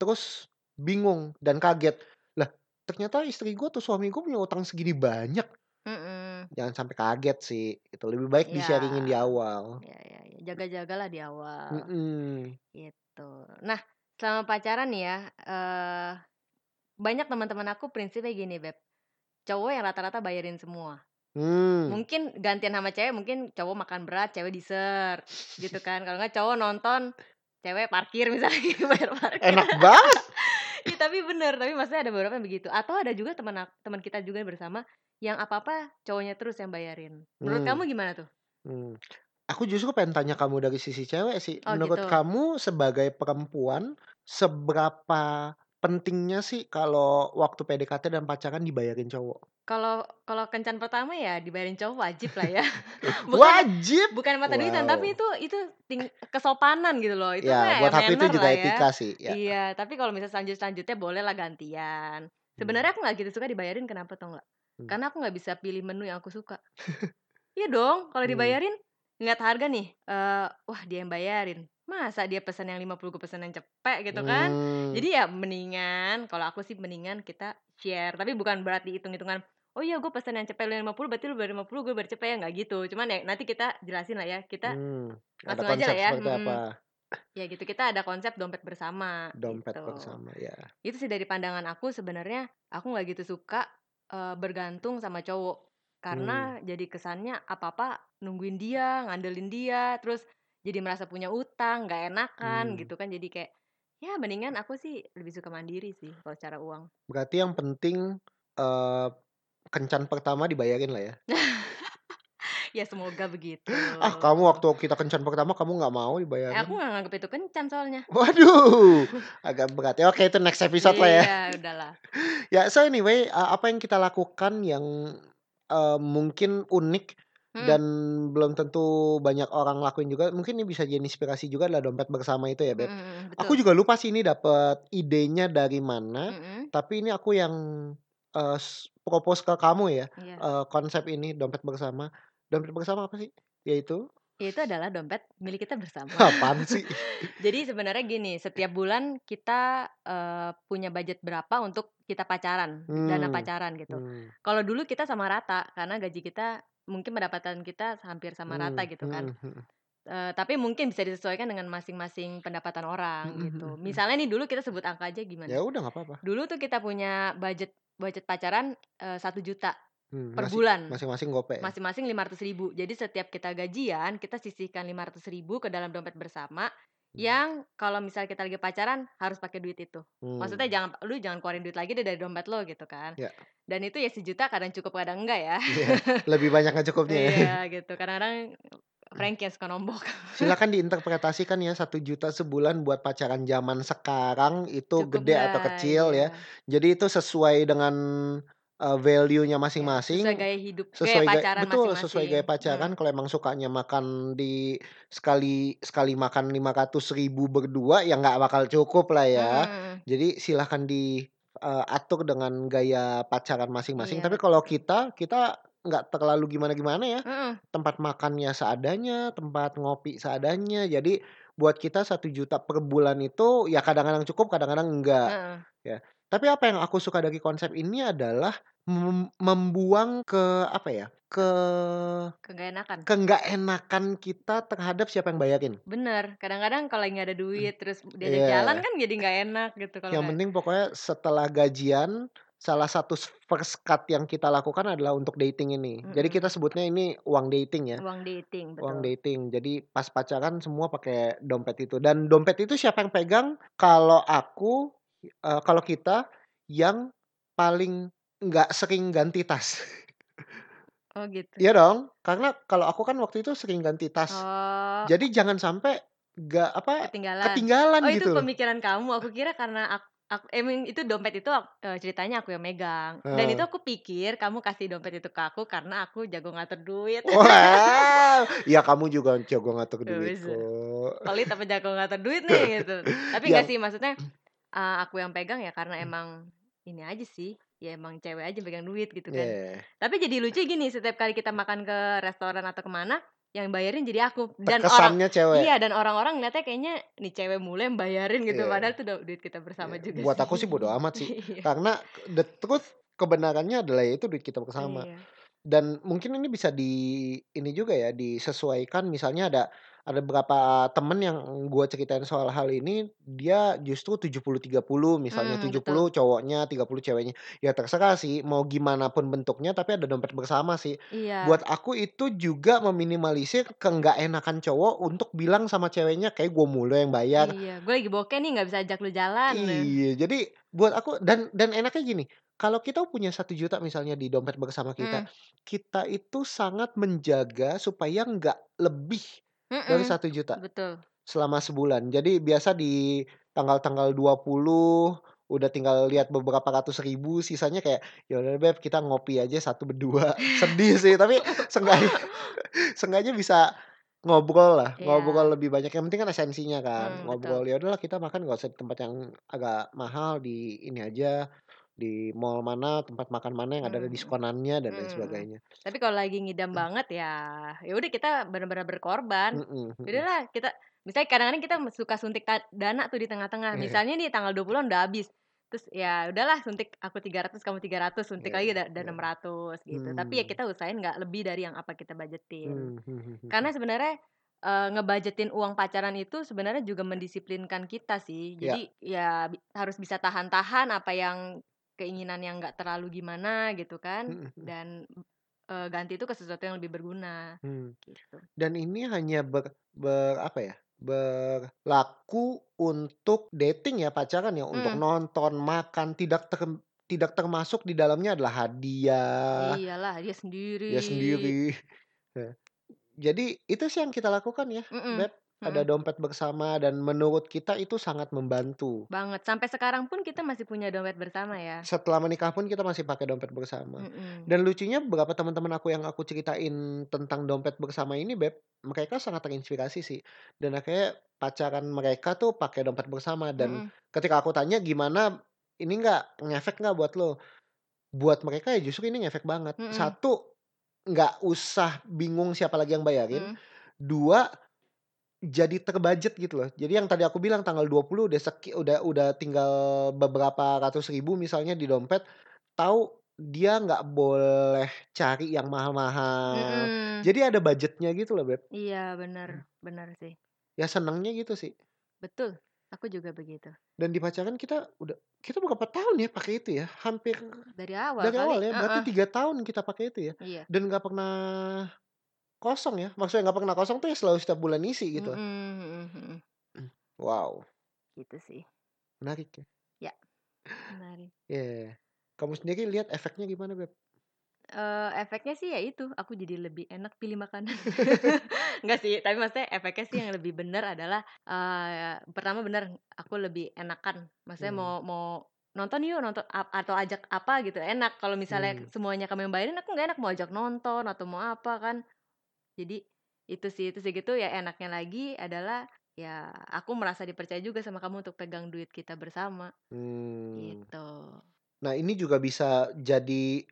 terus bingung dan kaget, "Lah ternyata istri gua atau suami gua punya utang segini banyak." Mhm. Jangan sampai kaget sih, itu lebih baik Iya. di-sharing-in di awal. Iya iya iya, jaga-jagalah di awal. Mhm. Gitu. Nah, selama pacaran ya, eee, banyak teman-teman aku prinsipnya gini, Beb, cowok yang rata-rata bayarin semua. Mmm. Mungkin gantian sama cewek, mungkin cowok makan berat, cewek dessert, gitu kan. Kalau nggak cowok nonton, cewek parkir misalnya gitu, bayar parkir. Enak banget. Tapi bener, tapi maksudnya ada beberapa yang begitu. Atau ada juga teman teman kita juga bersama, yang apa-apa cowoknya terus yang bayarin. Menurut Mmm. kamu gimana tuh? Mmm. Aku justru pengen tanya kamu dari sisi cewek sih. Oh Menurut gitu. kamu sebagai perempuan, seberapa pentingnya sih kalau waktu PDKT dan pacaran dibayarin cowok? Kalau kalau kencan pertama ya dibayarin cowok wajib lah ya. Bukan Wajib? bukan mata duitan, tapi Wow. itu itu ting kesopanan gitu loh. Itu Ya, ya buat aku itu juga lah ya. etika sih, ya. Iya, tapi kalau misal selanjut-selanjutnya bolehlah gantian. Mmm. Sebenarnya aku nggak gitu suka dibayarin kenapa tau nggak? Mmm. Karena aku nggak bisa pilih menu yang aku suka. Iya dong, kalau Mmm. dibayarin ngeliat harga nih, eee, wah dia yang bayarin. Masa dia pesan yang 50, gue pesen yang cepek gitu kan. Mmm. Jadi ya mendingan, kalau aku sih mendingan kita share. Tapi bukan berarti hitung-hitungan, "Oh iya gue pesen yang cepek, lu yang 50 berarti lu bayar 50, gue bayar cepek," ya nggak gitu. Cuman ya nanti kita jelasin lah ya, kita. Ada langsung aja lah ya, mhm. apa? Ya gitu, kita ada konsep dompet bersama, Dompet gitu. bersama, ya. Itu sih dari pandangan aku sebenarnya, aku nggak gitu suka, eee, bergantung sama cowok. Karena jadi kesannya apa-apa nungguin dia, ngandelin dia, terus jadi merasa punya utang, nggak enakan Mmm. gitu kan. Jadi kayak, ya mendingan aku sih lebih suka mandiri sih kalau secara uang. Berarti yang penting, eee, kencan pertama dibayarin lah ya? Ya semoga begitu. Ah, kamu waktu kita kencan pertama kamu nggak mau Eh, dibayarin? aku nggak nganggep itu kencan soalnya. Waduh, agak berat ya. Oke, itu next episode lah ya. Iya, udahlah. Ya, so anyway, apa yang kita lakukan yang uh, mungkin unik Hmm. dan belum tentu banyak orang lakuin juga, mungkin ini bisa jadi inspirasi juga adalah dompet bersama itu ya, Beb. Mm, mm, mm, Aku juga lupa sih ini dapat idenya dari mana, Mm-mm, tapi ini aku yang uh, propose ke kamu ya, Iya. uh, konsep ini dompet bersama. Dompet bersama apa sih? Yaitu Itu adalah dompet milik kita bersama. apaan sih? Jadi sebenarnya gini, setiap bulan kita eh, punya budget berapa untuk kita pacaran, dana Hmm, pacaran gitu. hmm, Kalau dulu kita sama rata, karena gaji kita mungkin pendapatan kita hampir sama rata hmm, gitu kan. hmm, Eh, tapi mungkin bisa disesuaikan dengan masing-masing pendapatan orang hmm, gitu. hmm, hmm. Misalnya nih dulu kita sebut angka aja Ya gimana? udah nggak apa-apa. Dulu tuh kita punya budget budget pacaran satu juta Hmm, per masih bulan, masing-masing gope ya. masing-masing 500 ribu. Jadi setiap kita gajian kita sisihkan 500 ribu ke dalam dompet bersama Hmm, yang kalau misalnya kita lagi pacaran harus pakai duit itu. Maksudnya hmm, jangan lu jangan keluarin duit lagi deh dari dompet lo gitu kan. ya, Dan itu ya sejuta kadang cukup kadang enggak ya. iya, lebih banyak nggak cukupnya ya. Iya gitu. Kadang-kadang Frankie yang suka nombok. Silakan diinterpretasikan ya satu juta sebulan buat pacaran zaman sekarang itu Cukup gede atau nggak? kecil ya. Iya. Jadi itu sesuai dengan uh, value-nya Ya, sesuai masing-masing. gaya hidup, gaya Sesuai gaya, pacaran betul, sesuai masing-masing. gaya Hmm. pacaran. Kalau emang sukanya makan di sekali sekali makan 500 ribu berdua ya nggak bakal cukup lah ya. Mm-mm. Jadi silahkan diatur dengan gaya pacaran masing-masing. Iya Tapi kalau betul. kita kita nggak terlalu gimana-gimana ya. Mm-mm. Tempat makannya seadanya, tempat ngopi seadanya. Jadi buat kita satu juta per bulan itu ya kadang-kadang cukup, kadang-kadang enggak. Heeh. Ya. Tapi apa yang aku suka dari konsep ini adalah mem- membuang ke apa ya? Ke Kagak enakan. ke nggak enakan kita terhadap siapa yang bayarin. Bener. Kadang-kadang kalau nggak ada duit terus diajak Iya. jalan kan jadi nggak enak gitu kalau Yang nggak. penting pokoknya setelah gajian salah satu first cut yang kita lakukan adalah untuk dating ini. Jadi Mm-mm. kita sebutnya ini uang dating ya. Uang dating Uang betul. dating. Jadi pas pacaran semua pakai dompet itu. Dan dompet itu siapa yang pegang? Kalau aku, eh, kalau kita yang paling nggak sering ganti tas. Oh gitu. Iya dong. Karena kalau aku kan waktu itu sering ganti tas. Oh Jadi jangan sampai nggak apa ketinggalan. ketinggalan Oh itu gitu loh. pemikiran kamu. Aku kira karena aku, aku emang itu dompet itu eh, ceritanya aku yang megang. Dan itu aku pikir kamu kasih dompet itu ke aku karena aku jago ngatur duit. Wow, ya kamu juga jago ngatur Tuh, duit. Pelit apa jago ngatur duit nih gitu. Tapi Ya, enggak sih maksudnya eh, aku yang pegang ya karena emang ini aja sih. Ya emang cewek aja pegang duit gitu kan. yeah. Tapi jadi lucu gini setiap kali kita makan ke restoran atau ke mana yang bayarin jadi aku dan orang Terkesannya cewek. iya dan orang-orang ngeliatnya kayaknya nih cewek mulu yang bayarin gitu Iya. padahal itu du- duit kita bersama Iya. juga Buat aku sih. sih bodo amat sih. Iya. Karena the truth kebenarannya adalah ya itu duit kita bersama. Iya. Dan mungkin ini bisa di ini juga ya disesuaikan misalnya ada ada beberapa temen yang gue ceritain soal hal ini dia justru 70-30 misalnya Hmm, 70 betul. cowoknya 30 ceweknya ya terserah sih mau gimana pun bentuknya tapi ada dompet bersama sih Iya. buat aku itu juga meminimalisir ke nggak enakan cowok untuk bilang sama ceweknya kayak gue mulu yang bayar Iya, gue lagi bokeh nih nggak bisa ajak lu jalan. iya jadi buat aku dan dan enaknya gini kalau kita punya satu juta misalnya di dompet bersama kita Hmm. kita itu sangat menjaga supaya nggak lebih dari Mm-mm. satu juta Betul. selama sebulan. Jadi biasa di tanggal-tanggal 20 udah tinggal lihat beberapa ratus ribu sisanya kayak ya udah beb kita ngopi aja satu berdua sedih sih tapi seenggaknya seenggaknya bisa ngobrol lah ngobrol Iya. lebih banyak yang penting kan esensinya kan Hmm, ngobrol ya udahlah kita makan gak usah di tempat yang agak mahal di ini aja di mall mana tempat makan mana yang ada Hmm. diskonannya dan lain Hmm. sebagainya Tapi kalau lagi ngidam banget ya, ya udah kita benar-benar berkorban. Mm-mm, mm-mm. Udahlah kita misalnya kadang-kadang kita suka suntik dana tuh di tengah-tengah. Iya. Misalnya nih tanggal 20-an udah habis. Terus ya udahlah suntik aku 300 kamu 300 suntik Iya, lagi udah iya. 600 gitu. Tapi ya Hmm. kita usahain nggak lebih dari yang apa kita budgetin. Hmm, hmm, hmm, hmm, Karena sebenarnya eh, ngebudgetin uang pacaran itu sebenarnya juga mendisiplinkan kita sih. Ya. Jadi ya bi- harus bisa tahan-tahan apa yang keinginan yang nggak terlalu gimana gitu kan. hmm, hmm, Dan eh, ganti itu ke sesuatu yang lebih berguna hmm. gitu. Dan ini hanya ber, ber apa ya? berlaku untuk dating ya pacaran ya untuk Hmm. nonton makan tidak ter, tidak termasuk di dalamnya adalah hadiah Iyalah dia sendiri. dia sendiri Ya. Jadi itu sih yang kita lakukan ya, Mhm, Beb, ada mhm. dompet bersama dan menurut kita itu sangat membantu. Banget, sampai sekarang pun kita masih punya dompet bersama ya. Setelah menikah pun kita masih pakai dompet bersama. Mhm. Dan lucunya beberapa teman-teman aku yang aku ceritain tentang dompet bersama ini, Beb, mereka sangat terinspirasi sih. Dan akhirnya pacaran mereka tuh pakai dompet bersama dan Mhm. ketika aku tanya, "Gimana, ini nggak ngefek nggak buat lo?" Buat mereka ya justru ini ngefek banget. Mhm. Satu, nggak usah bingung siapa lagi yang bayarin. Mhm. Dua, jadi ter-budget gitu loh. Jadi yang tadi aku bilang tanggal 20 udah seki udah udah tinggal beberapa ratus ribu misalnya di dompet, tahu dia nggak boleh cari yang mahal-mahal. Mhm. Jadi ada budgetnya gitu loh, Beb. Iya, bener, bener sih. Ya senengnya gitu sih. Betul, aku juga begitu. Dan di pacaran kita udah kita berapa tahun ya pakai itu ya? Hampir Dari awal dari kali, awal ya, berarti heeh. 3 tahun kita pakai itu ya. Iya. Dan nggak pernah kosong ya. Maksudnya nggak pernah kosong tuh ya selalu setiap bulan isi gitu. Mhm, mhm. Wow, Gitu sih. menarik ya. Ya, menarik. Iya. Kamu sendiri lihat efeknya gimana, Beb? Eee, efeknya sih ya itu, aku jadi lebih enak pilih makanan. Enggak sih, tapi maksudnya efeknya sih yang lebih bener adalah, eee, pertama bener, aku lebih enakan. Maksudnya Hmm. mau mau nonton yuk, nonton atau ajak apa gitu, enak. Kalau misalnya Hmm. semuanya kamu yang bayarin, aku nggak enak mau ajak nonton atau mau apa kan. Jadi itu sih, terus udah gitu ya enaknya lagi adalah ya aku merasa dipercaya juga sama kamu untuk pegang duit kita bersama, Hmm. gitu. Nah, ini juga bisa jadi,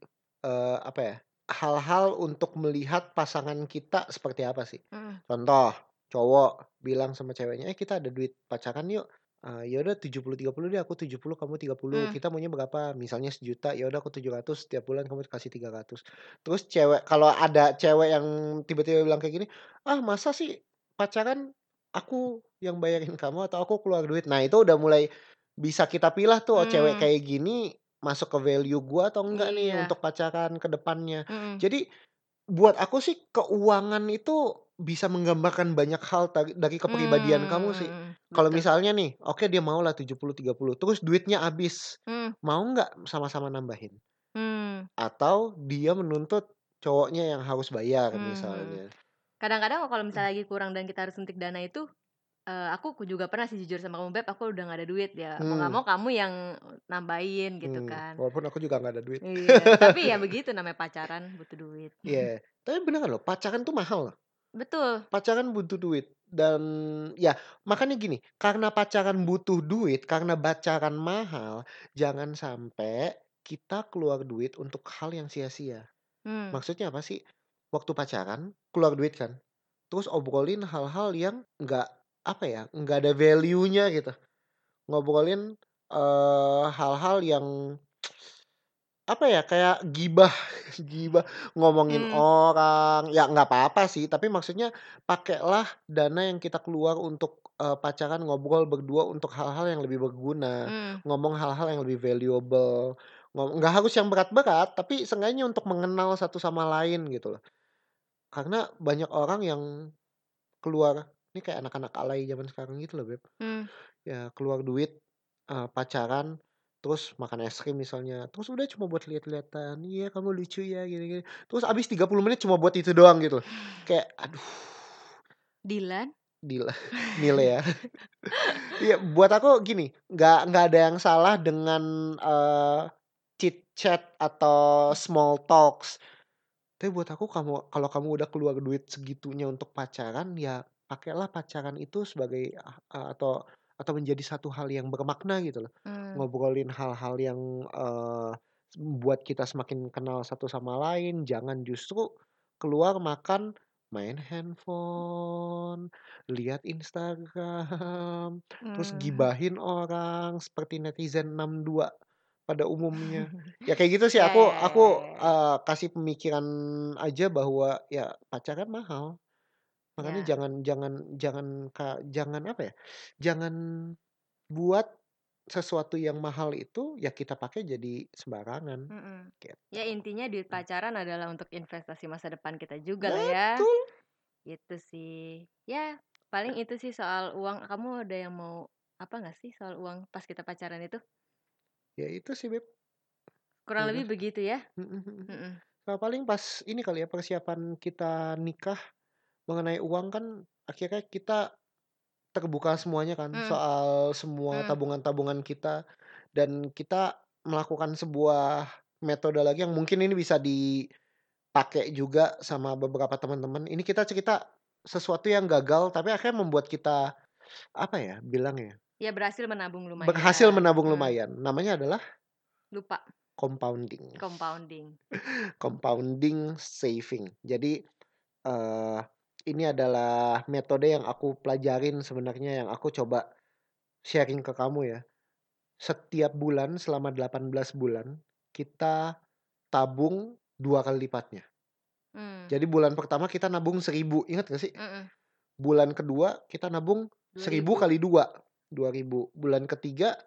eee, apa ya, hal-hal untuk melihat pasangan kita seperti apa sih. Mhm. Contoh, cowok bilang sama ceweknya, "Eh, kita ada duit pacaran yuk." Eee, "Ya udah 70-30 deh, aku 70, kamu 30. Mmm. Kita maunya berapa?" Misalnya Rp1.000.000, "Ya udah aku 700, setiap bulan kamu kasih 300." Terus cewek kalau ada cewek yang tiba-tiba bilang kayak gini, "Ah, masa sih pacaran aku yang bayarin kamu atau aku keluar duit?" Nah, itu udah mulai bisa kita pilah tuh, oh cewek Mmm. kayak gini masuk ke value gua atau enggak nih Iya. untuk pacaran ke depannya. Mhm. Jadi buat aku sih keuangan itu bisa menggambarkan banyak hal dari kepribadian kamu sih. Kalau misalnya nih, oke dia maulah 70-30, terus duitnya habis, Mmm. mau nggak sama-sama nambahin? Mmm. Atau dia menuntut cowoknya yang harus bayar Mhm. misalnya. Kadang-kadang kalau misalnya lagi kurang dan kita harus suntik dana itu, eee, aku juga pernah sih jujur sama kamu, "Beb, aku udah nggak ada duit." Ya mau nggak Hmm. mau kamu yang nambahin gitu Hmm, kan. walaupun aku juga nggak ada duit. Iya, tapi ya begitu namanya pacaran, butuh duit. Iya, tapi beneran loh, pacaran tuh mahal loh. Betul. Pacaran butuh duit dan ya makanya gini, karena pacaran butuh duit, karena pacaran mahal, jangan sampai kita keluar duit untuk hal yang sia-sia. Mmm. Maksudnya apa sih? Waktu pacaran keluar duit kan, terus obrolin hal-hal yang nggak, apa ya, nggak ada value-nya gitu. Ngobrolin, eee, hal-hal yang apa ya, kayak gibah gibah, ngomongin Mmm. orang, ya nggak apa-apa sih, tapi maksudnya pakailah dana yang kita keluar untuk, eee, pacaran ngobrol berdua untuk hal-hal yang lebih berguna, Mmm. ngomong hal-hal yang lebih valuable, nggak harus yang berat-berat, tapi seenggaknya untuk mengenal satu sama lain gitu loh. Karena banyak orang yang keluar ini kayak anak-anak alay zaman sekarang gitu loh, Beb. Mmm. Ya keluar duit, eee, pacaran, terus makan es krim misalnya, terus udah cuma buat lihat-lihatan, "Iya kamu lucu ya, gini-gini." Terus habis 30 menit cuma buat itu doang gitu. Kayak aduh. Dilan? Dila Nile ya. Iya, buat aku gini, nggak nggak ada yang salah dengan, eee, chit-chat atau small talks. Tapi buat aku kamu kalau kamu udah keluar duit segitunya untuk pacaran, ya pakailah pacaran itu sebagai, eee, atau atau menjadi satu hal yang bermakna gitu loh. Mmm. Ngobrolin hal-hal yang, eee, buat kita semakin kenal satu sama lain, jangan justru keluar makan, main handphone, lihat Instagram, terus Mmm. gibahin orang seperti netizen 62 pada umumnya. Ya kayak gitu sih Ya aku ya aku, eee, kasih pemikiran aja bahwa ya pacaran mahal. Makanya Ya. jangan jangan jangan ka jangan apa ya, jangan buat sesuatu yang mahal itu ya kita pakai jadi sembarangan, Mhm. gitu. Ya intinya duit pacaran adalah untuk investasi masa depan kita juga lah ya. Betul. Gitu sih. Ya paling itu sih soal uang. Kamu ada yang mau apa nggak sih soal uang pas kita pacaran itu? Ya itu sih, Beb. Kurang Udah. lebih begitu ya? Mhm mhm. Mhm. Nah paling pas ini kali ya persiapan kita nikah, mengenai uang kan akhirnya kita terbuka semuanya kan, Hmm. soal semua Hmm. tabungan-tabungan kita dan kita melakukan sebuah metode lagi yang mungkin ini bisa dipakai juga sama beberapa teman-teman. Ini kita cerita sesuatu yang gagal tapi akhirnya membuat kita, apa ya bilangnya, Ya berhasil menabung lumayan. berhasil menabung Hmm. lumayan. Namanya adalah Lupa, compounding. compounding. Compounding saving. Jadi, eee, ini adalah metode yang aku pelajarin sebenarnya yang aku coba sharing ke kamu ya. Setiap bulan selama 18 bulan, kita tabung 2 kali lipatnya. Mmm. Jadi bulan pertama kita nabung 1.000, ingat gak sih? Mhm. Bulan kedua kita nabung 1.000 2.000. kali 2, 2.000. Bulan ketiga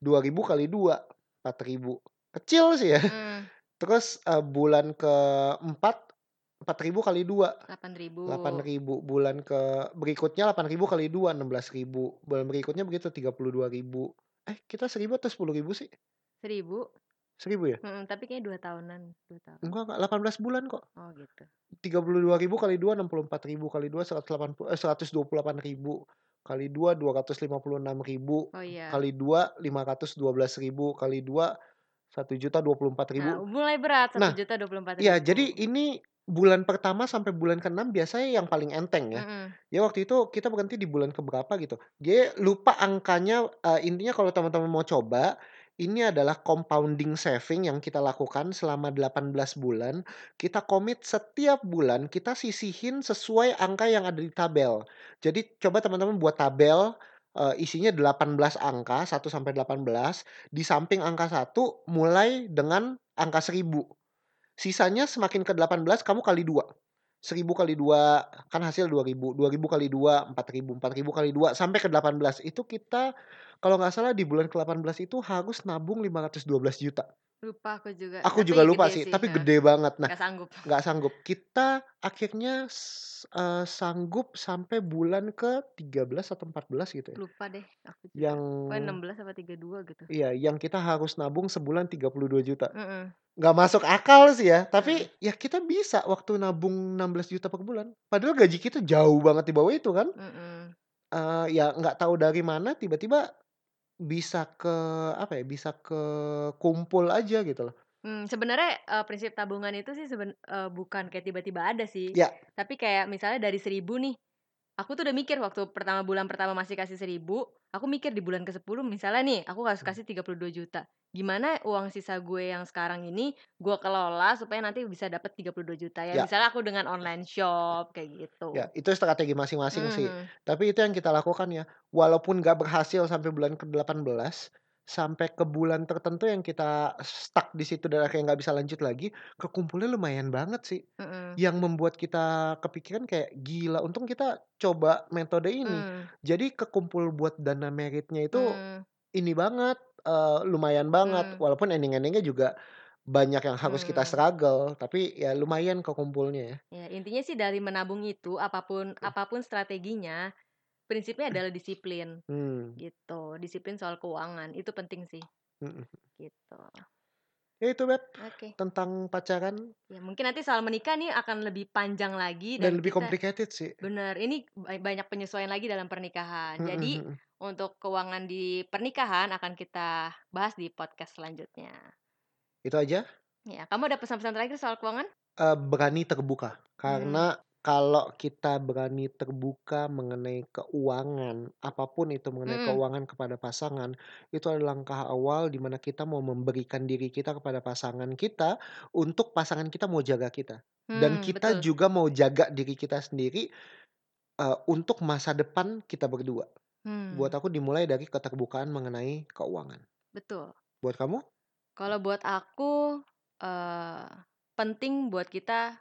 2.000 kali 2, 4.000. Kecil sih ya. Mmm. Terus, eee, bulan keempat 4.000 kali 2, 8.000. 8.000. Bulan ke berikutnya 8.000 kali 2, 16.000. Bulan berikutnya begitu 32.000. Eh, kita 1.000 atau 10.000 sih? 1.000. 1.000 ya? Mhm, tapi kayaknya 2 tahunan, 2 tahun. Enggak enggak, 18 bulan kok. Oh gitu. 32.000 kali 2, 64.000 kali 2, 180 eh, 128.000 kali 2, 256.000 Oh iya. kali 2, 512.000 kali 2, 1.024.000. Nah, mulai berat, Nah, 1.024.000. iya jadi ini bulan pertama sampai bulan ke-6 biasanya yang paling enteng ya. Mhm. Ya waktu itu kita berhenti di bulan keberapa gitu. Dia lupa angkanya, eee, intinya kalau teman-teman mau coba, ini adalah compounding saving yang kita lakukan selama 18 bulan. Kita komit setiap bulan kita sisihin sesuai angka yang ada di tabel. Jadi coba teman-teman buat tabel, eee, isinya 18 angka, 1 sampai 18, di samping angka 1 mulai dengan angka 1.000. Sisanya semakin ke 18 kamu kali 2. 1.000 kali 2 kan hasil 2.000, 2.000 kali 2, 4.000, 4.000 kali 2 sampai ke 18. Itu kita kalau nggak salah di bulan ke-18 itu harus nabung 512 juta. Lupa aku juga. Aku Tapi juga lupa sih, sih, tapi gede banget. Nah, Nggak sanggup. nggak sanggup. Kita akhirnya eee, sanggup sampai bulan ke-13 atau 14 gitu ya. Lupa deh aku juga. Yang Pokoknya 16 apa 32 gitu. Iya, yang kita harus nabung sebulan 32 juta. Mhm. Nggak masuk akal sih ya, tapi ya kita bisa waktu nabung 16 juta per bulan. Padahal gaji kita jauh banget di bawah itu kan. Mhm. Eee, ya nggak tahu dari mana tiba-tiba bisa ke apa ya, bisa kekumpul aja gitu loh. Mmm, sebenarnya, eee, prinsip tabungan itu sih seben eee, bukan kayak tiba-tiba ada sih. Ya. Tapi kayak misalnya dari 1.000 nih, aku tuh udah mikir waktu pertama bulan pertama masih kasih 1.000, aku mikir di bulan ke-10 misalnya nih, aku harus Hmm. kasih 32 juta. Gimana uang sisa gue yang sekarang ini, gue kelola supaya nanti bisa dapet 32 juta. Ya Ya. misalnya aku dengan online shop, kayak gitu. Ya, itu strategi masing-masing sih. Mhm. Tapi itu yang kita lakukan ya. Walaupun nggak berhasil sampai bulan ke-18, sampai ke bulan tertentu yang kita stuck di situ dan akhirnya nggak bisa lanjut lagi, kekumpulnya lumayan banget sih. Mhm. Yang membuat kita kepikiran kayak, "Gila, untung kita coba metode ini." Mmm. Jadi kekumpul buat dana meritnya itu Mmm. ini banget, eee, lumayan banget. Mmm. Walaupun ending-ending-nya juga banyak yang harus kita Mmm. struggle, tapi ya lumayan kekumpulnya ya. Ya, intinya sih dari menabung itu apa pun Hmm. apa pun strateginya, prinsipnya adalah disiplin, Hmm. gitu. Disiplin soal keuangan, itu penting sih. Mhm. Gitu. Ya itu Beb, Oke. tentang pacaran Ya mungkin nanti soal menikah nih akan lebih panjang lagi dan dan lebih kita complicated sih. bener, ini ba banyak penyesuaian lagi dalam pernikahan. Mhm Jadi mhm. untuk keuangan di pernikahan akan kita bahas di podcast selanjutnya. Itu aja. Ya, kamu ada pesan-pesan terakhir soal keuangan? Eee, berani terbuka. Karena kalau kita berani terbuka mengenai keuangan, apa pun itu mengenai Mhm. keuangan kepada pasangan, itu adalah langkah awal di mana kita mau memberikan diri kita kepada pasangan kita, untuk pasangan kita mau jaga kita. Dan Hmm, kita betul. juga mau jaga diri kita sendiri, eee, untuk masa depan kita berdua. Buat Hmm. aku dimulai dari keterbukaan mengenai keuangan. Betul. Buat kamu? Kalau buat aku, eee, penting buat kita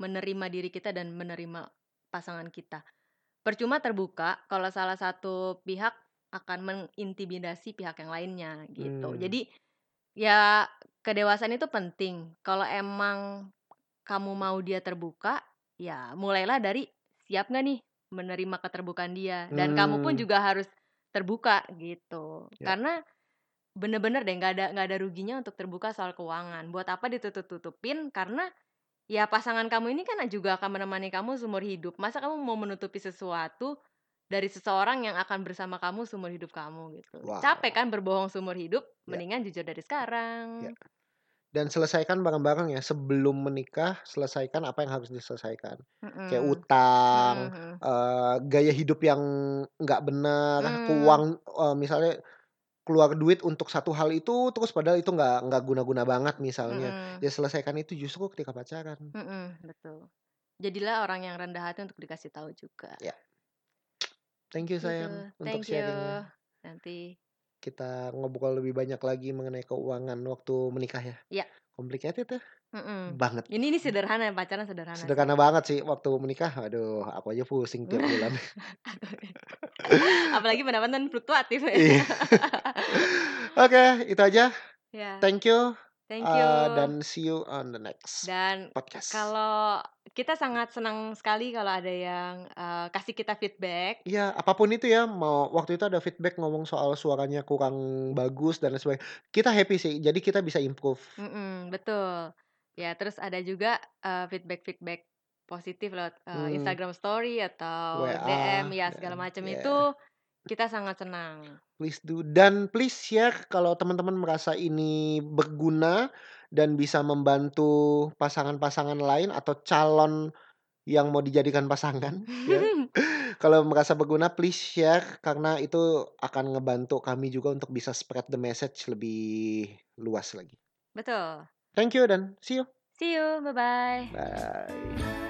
menerima diri kita dan menerima pasangan kita. Percuma terbuka kalau salah satu pihak akan mengintimidasi pihak yang lainnya, gitu. Mmm. Jadi, ya kedewasaan itu penting. Kalau emang kamu mau dia terbuka, ya mulailah dari siap nggak nih menerima keterbukaan dia, dan kamu pun Mmm. juga harus terbuka, gitu. Ya. Karena bener-bener deh nggak ada nggak ada ruginya untuk terbuka soal keuangan. Buat apa ditutup-tutupin, karena ya pasangan kamu ini kan juga akan menemani kamu seumur hidup. Masa kamu mau menutupi sesuatu dari seseorang yang akan bersama kamu seumur hidup kamu gitu. Wow. Capek kan berbohong seumur hidup, Ya. mendingan jujur dari sekarang. Ya. Dan selesaikan bareng-bareng ya, sebelum menikah selesaikan apa yang harus diselesaikan. Kayak Mhm. utang, Mhm mhm. eee, gaya hidup yang nggak benar, Mmm. keuang eee, misalnya keluar duit untuk satu hal itu, terus padahal itu nggak nggak guna-guna banget misalnya. Mhm. Ya selesaikan itu justru ketika pacaran. Mhm, betul. Jadilah orang yang rendah hati untuk dikasih tahu juga. Ya. Thank you Gitu, sayang untuk thank you. sharing-nya. Nanti Kita ngobrol lebih banyak lagi mengenai keuangan waktu menikah ya. Iya. Complicated ya, Mhm. banget. Ini ini sederhana, pacaran sederhana sih. Sederhana banget sih waktu menikah, aduh aku aja pusing tiap bulan. Apalagi pendapatan fluktuatif ya. Iya. Oke, itu aja. Ya, Thank you, thank eee, you. dan see you on the next Dan podcast. kalau kita sangat senang sekali kalau ada yang, eee, kasih kita feedback. Iya, apa pun itu ya, mau waktu itu ada feedback ngomong soal suaranya kurang bagus dan lain sebagainya. Kita happy sih, jadi kita bisa improve. Mhm, betul. Ya, terus ada juga, feedback-feedback positif lewat, eee, Mmm. Instagram story atau WA, DM, ya segala dan macam ya. itu kita sangat senang. Please do, dan please share kalau teman-teman merasa ini berguna dan bisa membantu pasangan-pasangan lain atau calon yang mau dijadikan pasangan ya. Kalau merasa berguna please share karena itu akan ngebantu kami juga untuk bisa spread the message lebih luas lagi. Betul. Thank you dan see you. See you, bye-bye. Bye.